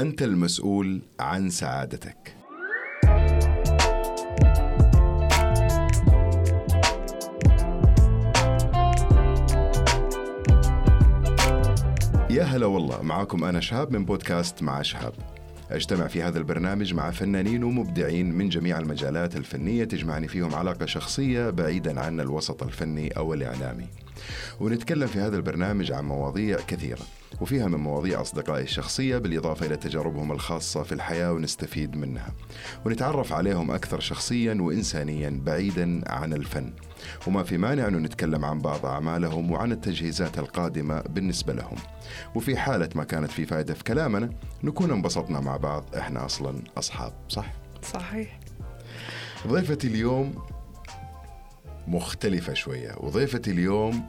أنت المسؤول عن سعادتك. يا هلا والله معاكم أنا شهاب من بودكاست مع شهاب. أجتمع في هذا البرنامج مع فنانين ومبدعين من جميع المجالات الفنية تجمعني فيهم علاقة شخصية بعيدا عن الوسط الفني أو الإعلامي. ونتكلم في هذا البرنامج عن مواضيع كثيرة وفيها من مواضيع أصدقائي الشخصية بالإضافة إلى تجاربهم الخاصة في الحياة ونستفيد منها. ونتعرف عليهم أكثر شخصيا وإنسانيا بعيدا عن الفن. وما في مانع أنه نتكلم عن بعض أعمالهم وعن التجهيزات القادمة بالنسبة لهم. وفي حالة ما كانت في فائدة في كلامنا نكون انبسطنا مع بعض إحنا أصلا أصحاب صح؟ صحيح. ضيفتي اليوم مختلفة شوية وضيفتي اليوم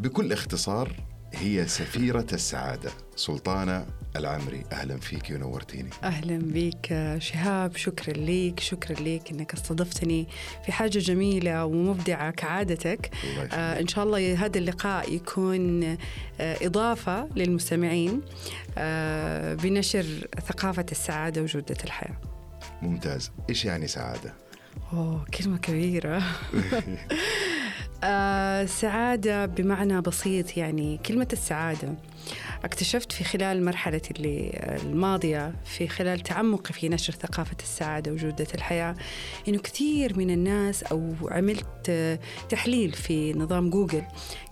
بكل اختصار هي سفيرة السعادة. سلطانة العمري أهلا فيك ونورتيني أهلا بك شهاب شكرا لك شكرا لك أنك استضفتني في حاجة جميلة ومبدعة كعادتك. آه إن شاء الله هذا اللقاء يكون آه إضافة للمستمعين آه بنشر ثقافة السعادة وجودة الحياة. ممتاز. إيش يعني سعادة؟ أوه كلمة كبيرة. آه سعادة بمعنى بسيط يعني كلمة السعادة. اكتشفت في خلال المرحلة اللي الماضية في خلال تعمقي في نشر ثقافة السعادة وجودة الحياة إنه كثير من الناس أو عملت تحليل في نظام جوجل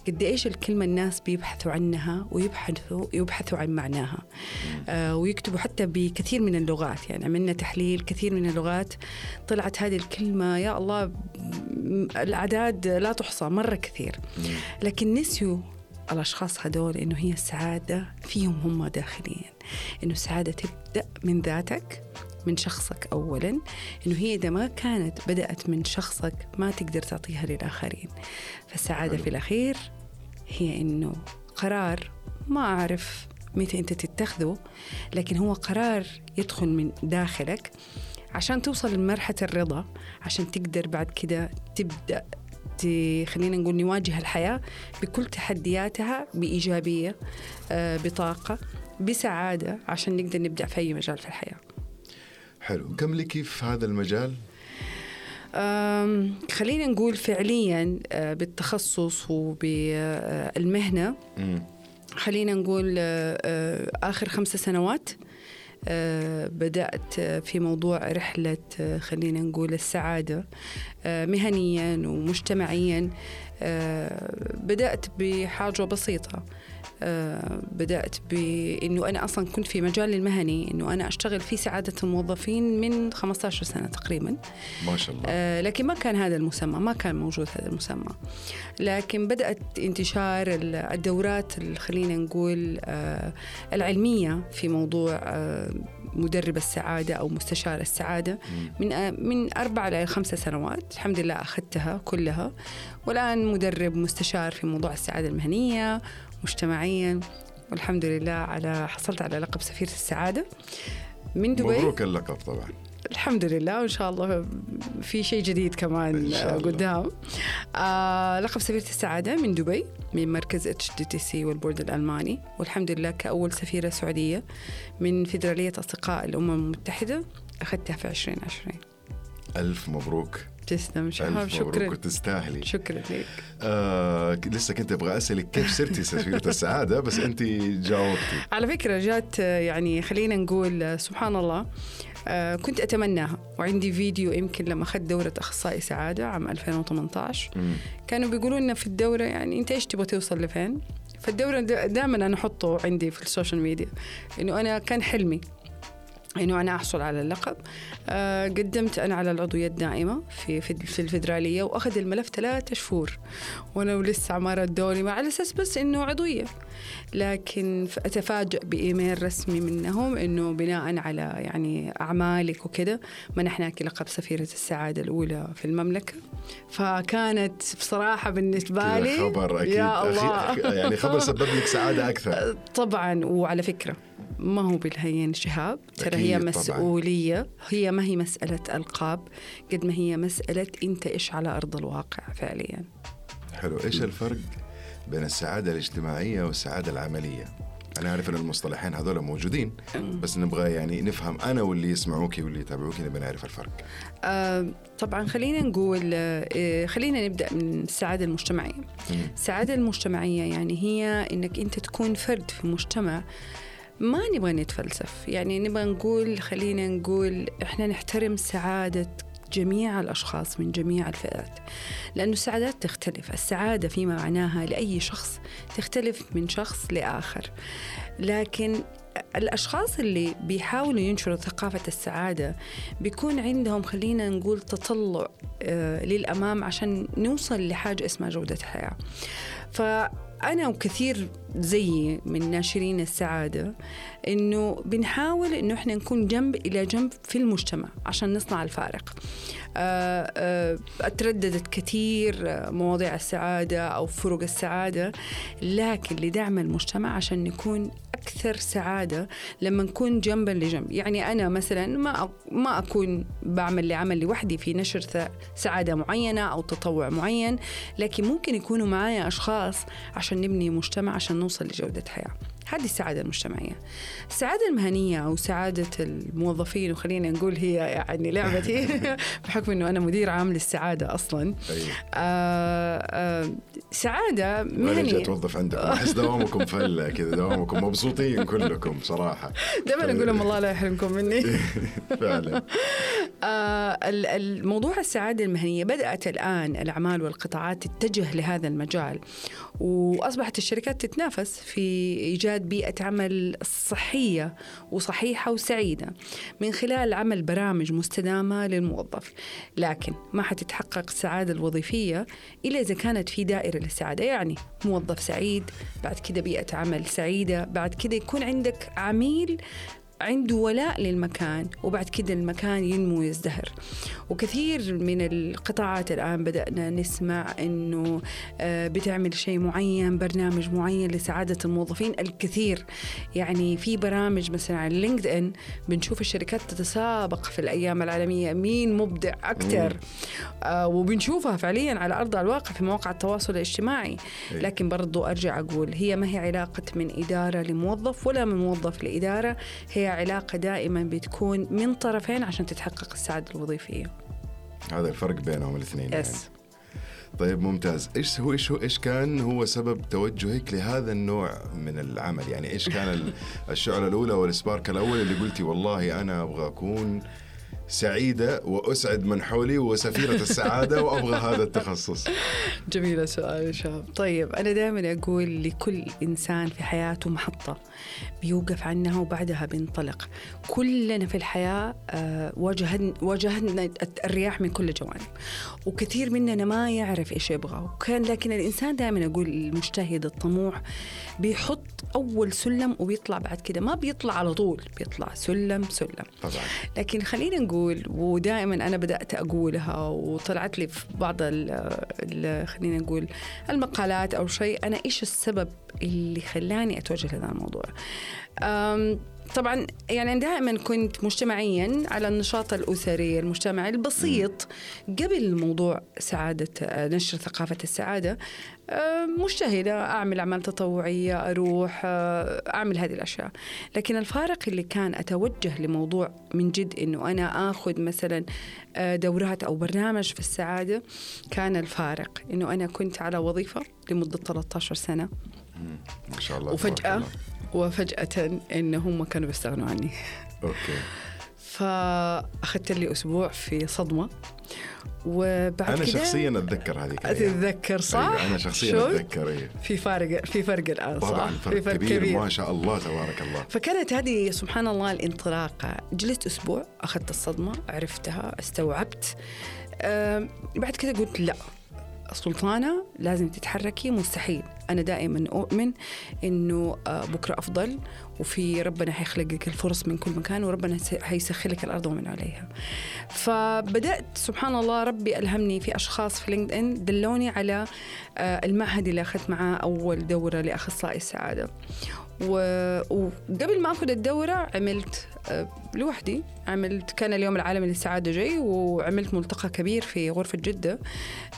قد إيش الكلمة الناس بيبحثوا عنها ويبحثوا يبحثوا عن معناها. آه ويكتبوا حتى بكثير من اللغات. يعني عملنا تحليل كثير من اللغات طلعت هذه الكلمة يا الله الأعداد لا تحصى مرة كثير. لكن نسيوا الأشخاص هدول إنه هي السعادة فيهم هم داخليا. إنه السعادة تبدأ من ذاتك من شخصك أولا. إنه هي إذا ما كانت بدأت من شخصك ما تقدر تعطيها للآخرين. فالسعادة. في الأخير هي إنه قرار ما أعرف متى أنت تتخذه لكن هو قرار يدخل من داخلك عشان توصل لمرحلة الرضا عشان تقدر بعد كده تبدأ خلينا نقول نواجه الحياة بكل تحدياتها بإيجابية بطاقة بسعادة عشان نقدر نبدأ في أي مجال في الحياة. حلو. كم لك في هذا المجال؟ خلينا نقول فعليا بالتخصص وبالمهنة. خلينا نقول آخر خمس سنوات بدأت في موضوع رحلة خلينا نقول السعادة مهنيا ومجتمعيا بدأت بحاجة بسيطة. بدأت بأنه أنا أصلا كنت في مجال المهني أنه أنا أشتغل في سعادة الموظفين من 15 سنة تقريبا. ما شاء الله. لكن ما كان هذا المسمى ما كان موجود هذا المسمى. لكن بدأت انتشار الدورات خلينا نقول العلمية في موضوع مدرب السعادة أو مستشار السعادة. من من أربع إلى خمسة سنوات الحمد لله أخذتها كلها. والآن مدرب مستشار في موضوع السعادة المهنية مجتمعيا والحمد لله على حصلت على لقب سفيرة السعادة. من دبي. مبروك اللقب طبعا. الحمد لله وإن شاء الله في شيء جديد كمان قدام. آه لقب سفيرة السعادة من دبي من مركز HDTC وال board الألماني. والحمد لله كأول سفيرة سعودية من فيدرالية أصدقاء الأمم المتحدة أخذتها في 2020 ألف مبروك. تسلم شهاب شكرا. تستاهلي شكرا لك. آه لسه كنت أبغى أسألك كيف صرتي سفيره السعادة بس أنت جاوبتي. على فكرة جات يعني خلينا نقول سبحان الله آه كنت أتمناها. وعندي فيديو يمكن لما اخذت دورة أخصائي سعادة عام 2018 م. كانوا بيقولوا لنا في الدورة يعني أنت إيش تبغى توصل لفين؟ فالدورة دائما أنا أحطه عندي في ال social media. إنه أنا كان حلمي. إنه أنا أحصل على اللقب. آه قدمت أنا على العضويه الدائمة في في الفدرالية وأخذ الملف ثلاثة شهور. وأنا ولسه ما ردوني على أساس بس إنه عضوية. لكن اتفاجئ بإيميل رسمي منهم إنه بناء على يعني أعمالك وكذا منحناك لقب سفيرة السعادة الأولى في المملكة. فكانت بصراحة بالنسبة لي خبر أكيد. يا الله. يعني خبر سبب لك سعادة أكثر. طبعا وعلى فكرة. ما هو بالهين شهاب ترى هي مسؤولية. طبعاً. هي ما هي مسألة ألقاب قد ما هي مسألة أنت إيش على أرض الواقع فعليا. حلو. إيش الفرق بين السعادة الاجتماعية والسعادة العملية؟ أنا عارف إن المصطلحين هذول موجودين بس نبغى يعني نفهم أنا واللي يسمعوك واللي يتابعوك نبغى نعرف الفرق. آه طبعا خلينا نقول آه خلينا نبدأ من السعادة المجتمعية. السعادة المجتمعية يعني هي إنك أنت تكون فرد في مجتمع ما نبغى نتفلسف. يعني نبغى نقول خلينا نقول إحنا نحترم سعادة جميع الأشخاص من جميع الفئات لأنه السعادات تختلف. السعادة فيما معناها لأي شخص تختلف من شخص لآخر. لكن الأشخاص اللي بيحاولوا ينشروا ثقافة السعادة بيكون عندهم خلينا نقول تطلع آه للأمام عشان نوصل لحاجة اسمها جودة حياة. فأنا وكثير زيي من ناشرين السعادة إنه بنحاول إنه إحنا نكون جنب إلى جنب في المجتمع عشان نصنع الفارق. آه، آه، اترددت كثير مواضيع السعادة أو فرق السعادة لكن لدعم المجتمع عشان نكون أكثر سعادة لما نكون جنبا لجنب. يعني أنا مثلا ما ما أكون بعمل لعمل لوحدي في نشر سعادة معينة أو تطوع معين لكن ممكن يكونوا معايا أشخاص عشان نبني مجتمع عشان نوصل لجودة حياة. هذه السعادة المجتمعية. السعادة المهنية أو سعادة الموظفين وخلينا نقول هي يعني لعبتي بحكم أنه أنا مدير عام للسعادة أصلا. أيوة. آه آه سعادة مهنية. توظف عندكم. أحس دوامكم فلة كذا دوامكم مبسوطين كلكم صراحة. دائما أقول لهم الله لا يحرمكم مني. فعلا. آه الموضوع السعادة المهنية بدأت الآن الأعمال والقطاعات تتجه لهذا المجال وأصبحت الشركات تتنافس في إيجاد بيئة عمل صحية وصحيحة وسعيدة من خلال عمل برامج مستدامة للموظف. لكن ما حتتحقق السعادة الوظيفية إلا إذا كانت في دائرة للسعادة. يعني موظف سعيد بعد كده بيئة عمل سعيدة بعد كده يكون عندك عميل عنده ولاء للمكان وبعد كده المكان ينمو ويزدهر. وكثير من القطاعات الآن بدأنا نسمع أنه آه، بتعمل شيء معين برنامج معين لسعادة الموظفين الكثير. يعني في برامج مثلا على لينكد إن بنشوف الشركات تتسابق في الأيام العالمية. مين مبدع أكثر؟ آه وبنشوفها فعليا على أرض الواقع في مواقع التواصل الاجتماعي. إيه. لكن برضو أرجع أقول هي ما هي علاقة من إدارة لموظف ولا من موظف لإدارة هي علاقة دائما بتكون من طرفين عشان تتحقق السعادة الوظيفية. هذا الفرق بينهم الاثنين yes. يعني. طيب ممتاز. إيش هو إيش هو إيش كان هو سبب توجهك لهذا النوع من العمل؟ يعني إيش كان الشعلة الأولى والسبارك الأول اللي قلتي والله أنا أبغى أكون سعيدة وأسعد من حولي وسفيرة السعادة وأبغى هذا التخصص؟ جميلة سؤال شاب طيب أنا دائما أقول لكل إنسان في حياته محطة. بيوقف عنها وبعدها بينطلق. كلنا في الحياة آه، واجهنا واجهنا الرياح من كل الجوانب وكثير مننا ما يعرف إيش يبغى. وكان لكن الإنسان دائما أقول المجتهد الطموح بيحط أول سلم وبيطلع بعد كده. ما بيطلع على طول بيطلع سلم سلم. طبعا. لكن خلينا نقول ودائما أنا بدأت أقولها وطلعت لي في بعض ال خلينا نقول المقالات أو شيء أنا إيش السبب اللي خلاني أتوجه لهذا الموضوع؟ طبعا يعني دائما كنت مجتمعيا على النشاط الأسري المجتمعي البسيط قبل موضوع سعادة نشر ثقافة السعادة. مجتهدة أعمل أعمال تطوعية أروح أعمل هذه الأشياء. لكن الفارق اللي كان أتوجه لموضوع من جد إنه أنا آخذ مثلا دورات أو برنامج في السعادة كان الفارق إنه أنا كنت على وظيفة لمدة 13 سنة. ما شاء الله وفجأة وفجأة إن هم كانوا بيستغنوا عني. أوكي. فأخذت لي أسبوع في صدمة. وبعد أنا شخصيا أتذكر هذه أتذكر صح؟ أيوة أنا شخصيا أتذكر أيه. في فارق في فرق الآن صح؟ طبعا فرق, في فرق كبير, كبير. ما شاء الله تبارك الله. فكانت هذه سبحان الله الانطلاقة. جلست أسبوع أخذت الصدمة عرفتها استوعبت. بعد كذا قلت لا. سلطانة لازم تتحركي مستحيل. أنا دائما أؤمن إنه آه، بكرة أفضل وفي ربنا حيخلق لك الفرص من كل مكان وربنا حيسخر لك الأرض ومن عليها. فبدأت سبحان الله ربي ألهمني في أشخاص في لينكد إن دلوني على آه، المعهد اللي أخذت معاه أول دورة لأخصائي السعادة. وقبل ما آخذ الدورة عملت آه، لوحدي عملت كان اليوم العالمي للسعادة جاي وعملت ملتقى كبير في غرفة جدة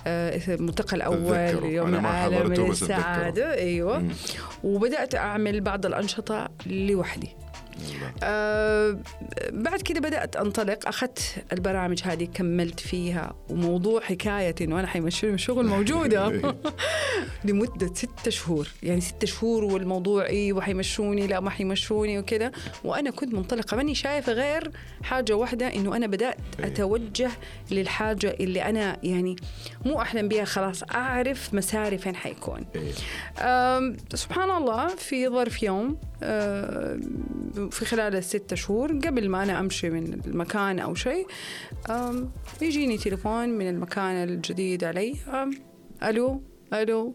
آه، الملتقى الأول. اليوم العالمي للسعادة أيوه مم. وبدأت أعمل بعض الأنشطة لوحدي. آه بعد كده بدأت أنطلق. أخذت البرامج هذه كملت فيها وموضوع حكاية إنه أنا حيمشوني من الشغل موجودة. لمدة ستة شهور. يعني ستة شهور والموضوع إيه وحيمشوني لا ما حيمشوني وكده. وأنا كنت منطلقة. ماني شايفة غير حاجة واحدة إنه أنا بدأت إيه. أتوجه للحاجة اللي أنا يعني مو أحلم بها خلاص أعرف مساري فين حيكون. أم، سبحان الله في ظرف يوم في خلال الستة شهور قبل ما أنا أمشي من المكان أو شيء يجيني تليفون من المكان الجديد علي. ألو ألو.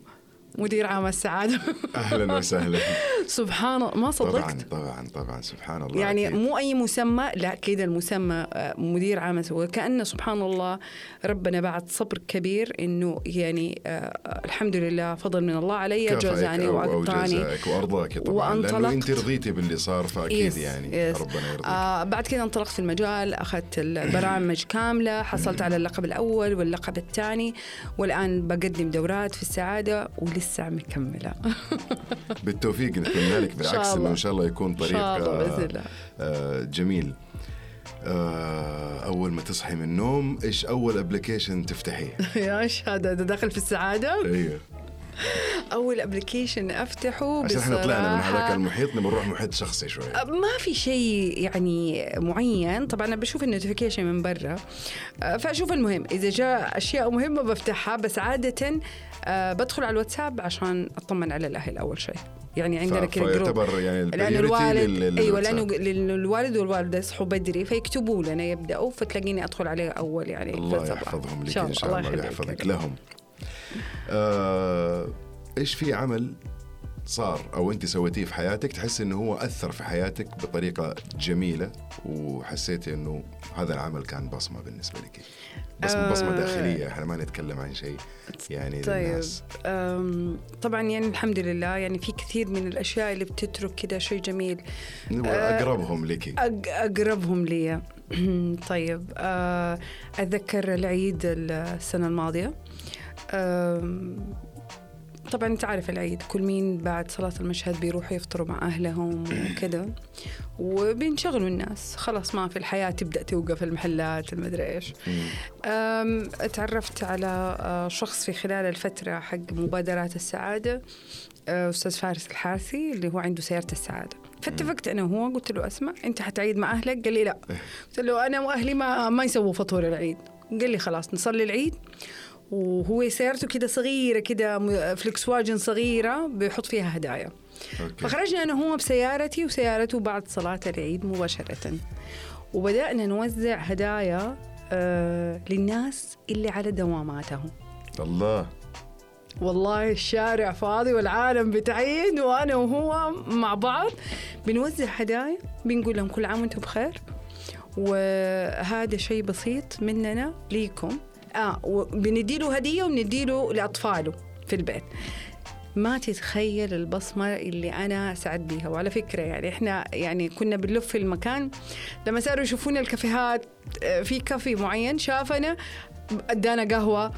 مدير عام السعادة أهلا وسهلا سبحان الله ما طبعا صدقت طبعا طبعا سبحان الله يعني أكيد. مو أي مسمى لا كذا المسمى آه، مدير عام وكأنه سبحان الله ربنا بعد صبر كبير إنه يعني آه الحمد لله فضل من الله علي جزاني جزاك وأرضاك طبعا وأنطلقت. أنت رضيتي باللي صار فأكيد يس- يعني يس. ربنا يرضيك آه بعد كده انطلقت في المجال أخذت البرامج كاملة حصلت على اللقب الأول واللقب الثاني والآن بقدم دورات في السعادة ولسه مكمله بالتوفيق نتمنى لك بالعكس إنه. إن شاء الله يكون طريق شاء الله آه، آه، جميل. آه، أول ما تصحي من النوم إيش أول application تفتحيه؟ يا شهاب هذا ده داخل في السعادة؟ أيوه اول application أفتحه عشان إحنا طلعنا من هذاك المحيط نبغى نروح محيط شخصي شوي. ما في شيء يعني معين. طبعا أنا بشوف ال notification من برا. فأشوف المهم. إذا جاء أشياء مهمة بفتحها بس عادة بدخل على الواتساب عشان أطمن على الأهل أول شيء. يعني عندنا ف- كذا جروب فيعتبر يعني لأنه الوالد لل- أيوه. لأنه الوالد والوالدة يصحوا بدري فيكتبوا لنا يبدأوا فتلاقيني أدخل عليه أول يعني الله. يحفظهم لك إن شاء الله. يخليك. ويحفظك لهم. آه، إيش في عمل صار أو أنت سويتيه في حياتك تحس إنه هو أثر في حياتك بطريقة جميلة وحسيتي إنه هذا العمل كان بصمة بالنسبة لك؟ بصمه, بصمة آه. داخلية إحنا ما نتكلم عن شيء يعني طيب للناس. طبعا يعني الحمد لله يعني في كثير من الأشياء اللي بتترك كده شيء جميل. آه، أقربهم لك. أقربهم لي طيب آه، أتذكر العيد السنة الماضية. طبعا أنت عارف العيد كل مين بعد صلاة المشهد بيروحوا يفطروا مع أهلهم وكذا وبينشغلوا الناس خلاص ما في الحياة تبدأ توقف المحلات المدري إيش. تعرفت على شخص في خلال الفترة حق مبادرات السعادة أستاذ فارس الحارثي اللي هو عنده سيارة السعادة. فاتفقت أنا وهو قلت له أسمع أنت حتعيد مع أهلك؟ قال لي لا. قلت له أنا وأهلي ما ما يسووا فطور العيد. قال لي خلاص نصلي العيد. وهو سيارته كده صغيرة كده فليكس واجن صغيرة بيحط فيها هدايا. أوكي. فخرجنا أنا وهو بسيارتي وسيارته بعد صلاة العيد مباشرة. وبدأنا نوزع هدايا آه للناس اللي على دواماتهم. الله. والله الشارع فاضي والعالم بتعيد وأنا وهو مع بعض بنوزع هدايا بنقول لهم كل عام وأنتم بخير. وهذا شيء بسيط مننا ليكم. آه وبنديله هدية وبنديله لأطفاله في البيت. ما تتخيل البصمة اللي أنا سعد بيها. وعلى فكرة يعني إحنا يعني كنا بنلف في المكان لما صاروا يشوفون الكافيهات آه، في كافي معين شافنا ادانا قهوة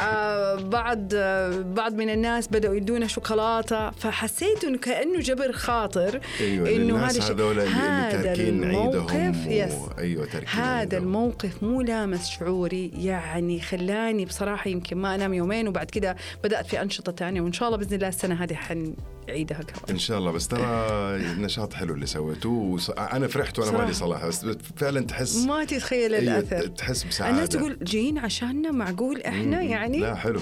آه بعض آه بعض من الناس بدأوا يدونا شوكولاتة فحسيت إنه كأنه جبر خاطر إنه انه هذا هذول اللي هذا تاركين عيدهم الموقف، يس. أيوه تاركين هذا عيدهم. الموقف مو لامس شعوري يعني خلاني بصراحة يمكن ما أنام يومين وبعد كده بدأت في أنشطة تانية وإن شاء الله بإذن الله السنة هذه حنعيدها كمان إن شاء الله بس ترى نشاط حلو اللي سويتوه. أنا فرحت وأنا. مالي صلاح بس فعلا تحس ما تتخيل أيوة، الأثر تحس بسعادة الناس تقول جايين عشاننا معقول إحنا مم. يعني؟ لا حلو.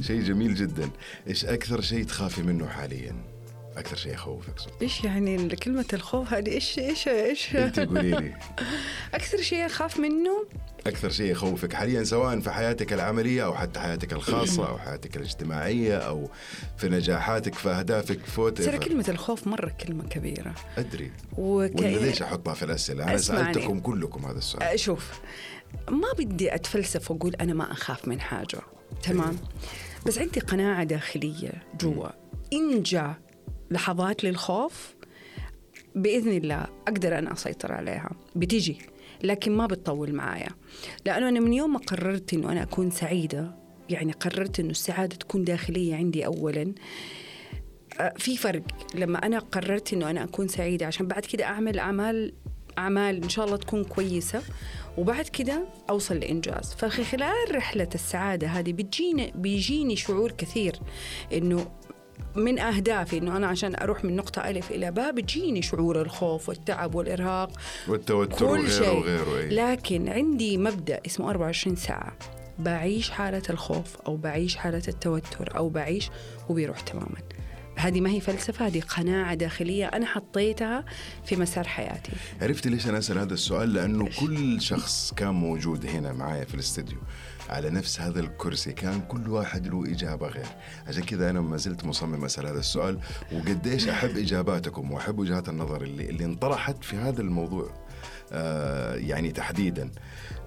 شيء جميل جدا. إيش أكثر شيء تخافي منه حاليا؟ أكثر شيء يخوفك صدق. إيش يعني كلمة الخوف هذه؟ إيش إيش إيش؟ انت قولي لي. أكثر شيء أخاف منه؟ أكثر شيء يخوفك حاليا سواء في حياتك العملية أو حتى حياتك الخاصة أو حياتك الاجتماعية أو في نجاحاتك في أهدافك فوت ترى كلمة الخوف مرة كلمة كبيرة. أدري. وك... ولا ليش أحطها في الأسئلة؟ أنا. سألتكم كلكم هذا السؤال. آه، شوف. ما بدي أتفلسف وأقول أنا ما أخاف من حاجة. تمام؟ بس عندي قناعة داخلية جوا. إن جاء لحظات للخوف بإذن الله أقدر أنا أسيطر عليها. بتيجي لكن ما بتطول معايا. لأنه أنا من يوم ما قررت إنه أنا أكون سعيدة يعني قررت إنه السعادة تكون داخلية عندي اولا آه، في فرق. لما أنا قررت إنه أنا أكون سعيدة عشان بعد كده أعمل أعمال اعمال إن شاء الله تكون كويسة. وبعد كده أوصل لإنجاز. ففي خلال رحلة السعادة هذه بتجيني بيجيني شعور كثير إنه من أهدافي إنه أنا عشان أروح من نقطة ألف إلى باء بتجيني شعور الخوف والتعب والإرهاق. والتوتر كل وغيره شيء. وغيره إيه. لكن عندي مبدأ اسمه 24 ساعة. بعيش حالة الخوف أو بعيش حالة التوتر أو بعيش وبيروح تماما. هذه ما هي فلسفة هذه قناعة داخلية أنا حطيتها في مسار حياتي عرفتي ليش أنا أسأل هذا السؤال؟ لأنه كل شخص كان موجود هنا معايا في الاستديو على نفس هذا الكرسي كان كل واحد له إجابة غير، عشان كذا أنا ما زلت مصمم أسأل هذا السؤال وقديش أحب إجاباتكم وأحب وجهات النظر اللي اللي انطرحت في هذا الموضوع. آه يعني تحديدا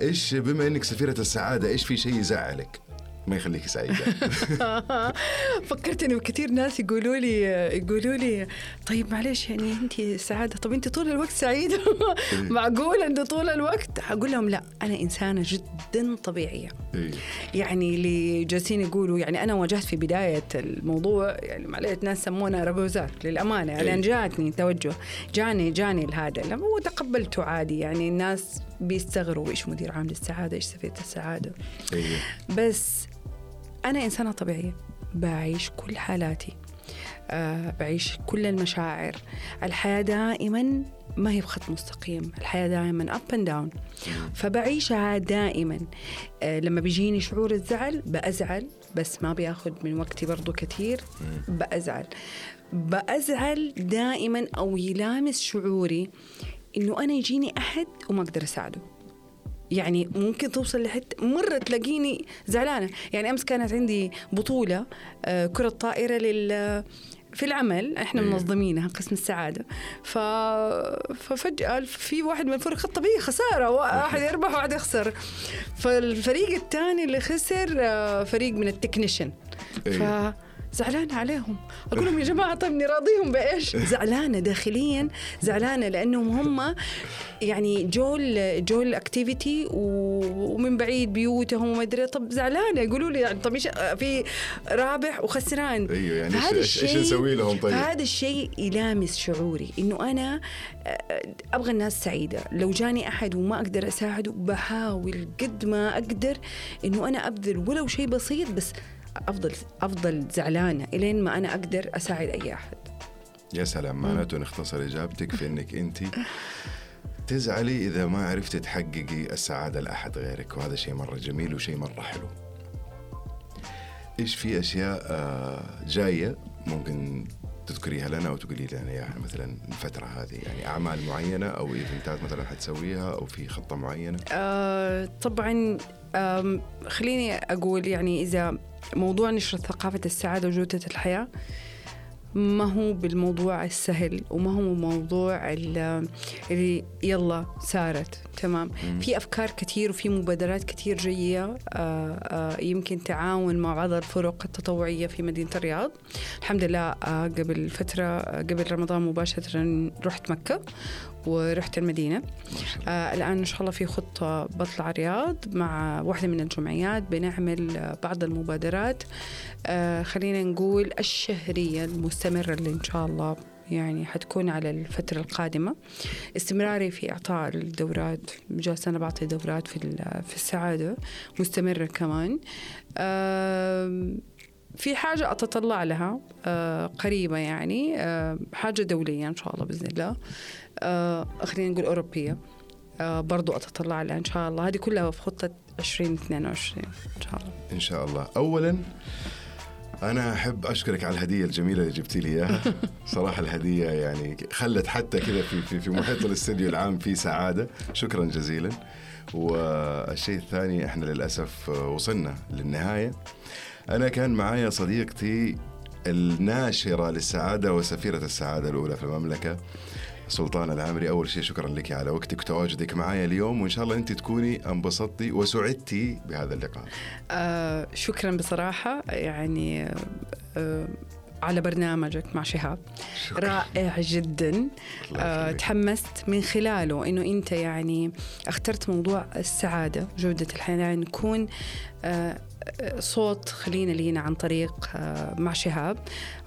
إيش بما إنك سفيرة السعادة إيش في شيء يزعلك؟ ما يخليك سعيده فكرت انه كثير ناس يقولوا لي يقولوا لي طيب معلش يعني أنت سعادة. طب أنت طول الوقت سعيده معقول انه طول الوقت؟ أقول لهم لا أنا إنسانة جدا طبيعية. إيه. يعني اللي جالسين يقولوا يعني أنا واجهت في بداية الموضوع يعني معلش ناس سمونا رجوزات للأمانة. إيه. لأن جاتني توجه. جاني جاني لهذا وتقبلته عادي. يعني الناس بيستغربوا إيش مدير عام للسعادة؟ إيش سفيره السعادة؟ إيه. بس أنا إنسانة طبيعية. بعيش كل حالاتي. آه بعيش كل المشاعر. الحياة دائما ما هي بخط مستقيم. الحياة دائما up and down. فبعيشها دائما. آه لما بيجيني شعور الزعل بأزعل. بس ما بياخد من وقتي برضو كثير بأزعل. بأزعل دائما أو يلامس شعوري إنه أنا يجيني أحد وما أقدر أساعده. يعني ممكن توصل لحتة مرة تلاقيني زعلانة. يعني أمس كانت عندي بطولة آه، كرة طائرة لل في العمل. إحنا إيه. منظمينها قسم السعادة. ف... ففجاه في واحد من الفرق خط طبيعي خسارة. واحد يربح وواحد يخسر. فالفريق الثاني اللي خسر آه، فريق من ال technician. إيه. ف زعلانة عليهم. أقول لهم يا جماعة طيب نراضيهم بإيش؟ زعلانة داخليا زعلانة لأنهم هم يعني جو ال جو ال activity ومن بعيد بيوتهم وما أدري. طب زعلانة يقولوا لي يعني طب إيش في رابح وخسران. أيوه يعني إيش إيش نسوي لهم؟ طيب؟ فهذا الشيء يلامس شعوري إنه أنا آه، أبغى الناس سعيدة. لو جاني أحد وما أقدر أساعده بحاول قد ما أقدر إنه أنا أبذل ولو شيء بسيط بس أفضل أفضل زعلانة إلين ما أنا أقدر أساعد أي أحد يا سلام معناته نختصر إجابتك في إنك أنت تزعلي إذا ما عرفتي تحققي السعادة لأحد غيرك وهذا شيء مرة جميل وشيء مرة حلو. إيش في أشياء آه، جاية ممكن تذكريها لنا أو تقولي لنا إياها مثلا الفترة هذه يعني أعمال معينة أو إيفنتات مثلا حتسويها أو في خطة معينة؟ آه طبعا خليني أقول يعني إذا موضوع نشر ثقافة السعادة وجودة الحياة ما هو بالموضوع السهل وما هو موضوع ال- اللي يلا صارت تمام؟ في أفكار كثير وفي مبادرات كثير جاية آه، آه، يمكن تعاون مع بعض الفرق التطوعية في مدينة الرياض. الحمد لله آه، قبل فترة قبل رمضان مباشرة رحت مكة. ورحت الله. آه الآن إن شاء الله في خطة بطلع الرياض مع واحدة من الجمعيات بنعمل بعض المبادرات. آه خلينا نقول الشهرية المستمرة اللي إن شاء الله يعني حتكون على الفترة القادمة. استمراري في إعطاء الدورات جالسة أنا بعطي دورات في في السعادة مستمرة كمان. في حاجة أتطلع لها آه، قريبة يعني آه، حاجة دولية إن شاء الله بإذن الله. آه، خلينا نقول أوروبية. برضو أتطلع لها إن شاء الله. هذه كلها في خطة 2022 إن شاء الله. إن شاء الله. اولا أنا أحب أشكرك على الهدية الجميلة اللي جبتي لي إياها. صراحة الهدية يعني خلت حتى كذا في في في محيط الاستديو العام في سعادة. شكرا جزيلا. والشيء الثاني إحنا للأسف وصلنا للنهاية. أنا كان معايا صديقتي الناشرة للسعادة وسفيرة السعادة الأولى في المملكة سلطان العامري أول شيء شكرا لك على وقتك وتواجدك معايا اليوم وإن شاء الله أنت تكوني انبسطتي وسعدتي بهذا اللقاء. آه شكرا بصراحة. يعني آه على برنامجك مع شهاب. شكرا. رائع جدا. آه. تحمست من خلاله إنه أنت يعني اخترت موضوع السعادة جودة الحياة يعني نكون آه صوت خلينا لينا عن طريق آه مع شهاب.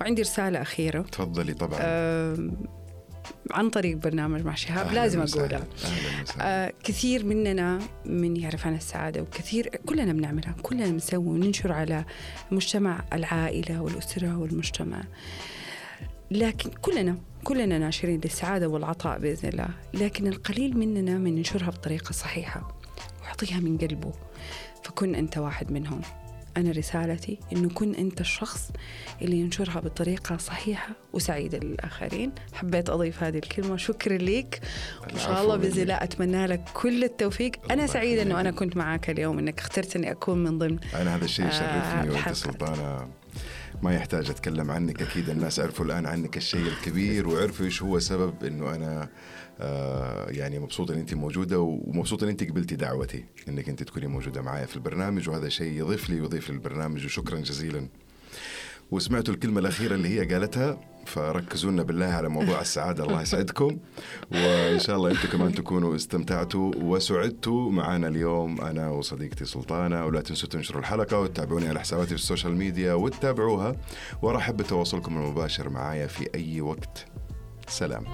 وعندي رسالة أخيرة. تفضلي طبعا. آه عن طريق برنامج مع شهاب لازم وسهلا آه كثير مننا من يعرف عن السعادة وكثير كلنا بنعملها كلنا بنسوي وننشر على مجتمع العائلة والأسرة والمجتمع. لكن كلنا كلنا ناشرين للسعادة والعطاء بإذن الله لكن القليل مننا من ينشرها بطريقة صحيحة ويعطيها من قلبه. فكن أنت واحد منهم أنا رسالتي إنه كن أنت الشخص اللي ينشرها بطريقة صحيحة وسعيدة للآخرين حبيت أضيف هذه الكلمة شكرا لك وإن شاء الله بإذن. الله أتمنى لك كل التوفيق أنا سعيدة يخليك. أنا كنت معاك اليوم إنك اخترت إني أكون من ضمن أنا هذا الشيء آه، يشرفني وانت الحلقة. سلطانة ما يحتاج أتكلم عنك. أكيد الناس عرفوا الآن عنك الشيء الكبير وعرفوا إيش هو سبب إنه أنا آه يعني مبسوط إن أنت موجودة ومبسوط إن أنت قبلتي دعوتي إنك أنت تكوني موجودة معايا في البرنامج. وهذا شيء يضيف لي ويضيف للبرنامج. وشكرا جزيلا. وسمعتوا الكلمة الأخيرة اللي هي قالتها فركزوا لنا بالله على موضوع السعادة. الله يسعدكم. وإن شاء الله أنتم كمان تكونوا استمتعتوا وسعدتوا معنا اليوم. أنا وصديقتي سلطانة ولا تنسوا تنشروا الحلقة وتتابعوني على حساباتي في ال social media وتتابعوها. وأرحب بتواصلكم المباشر معايا في أي وقت. سلام.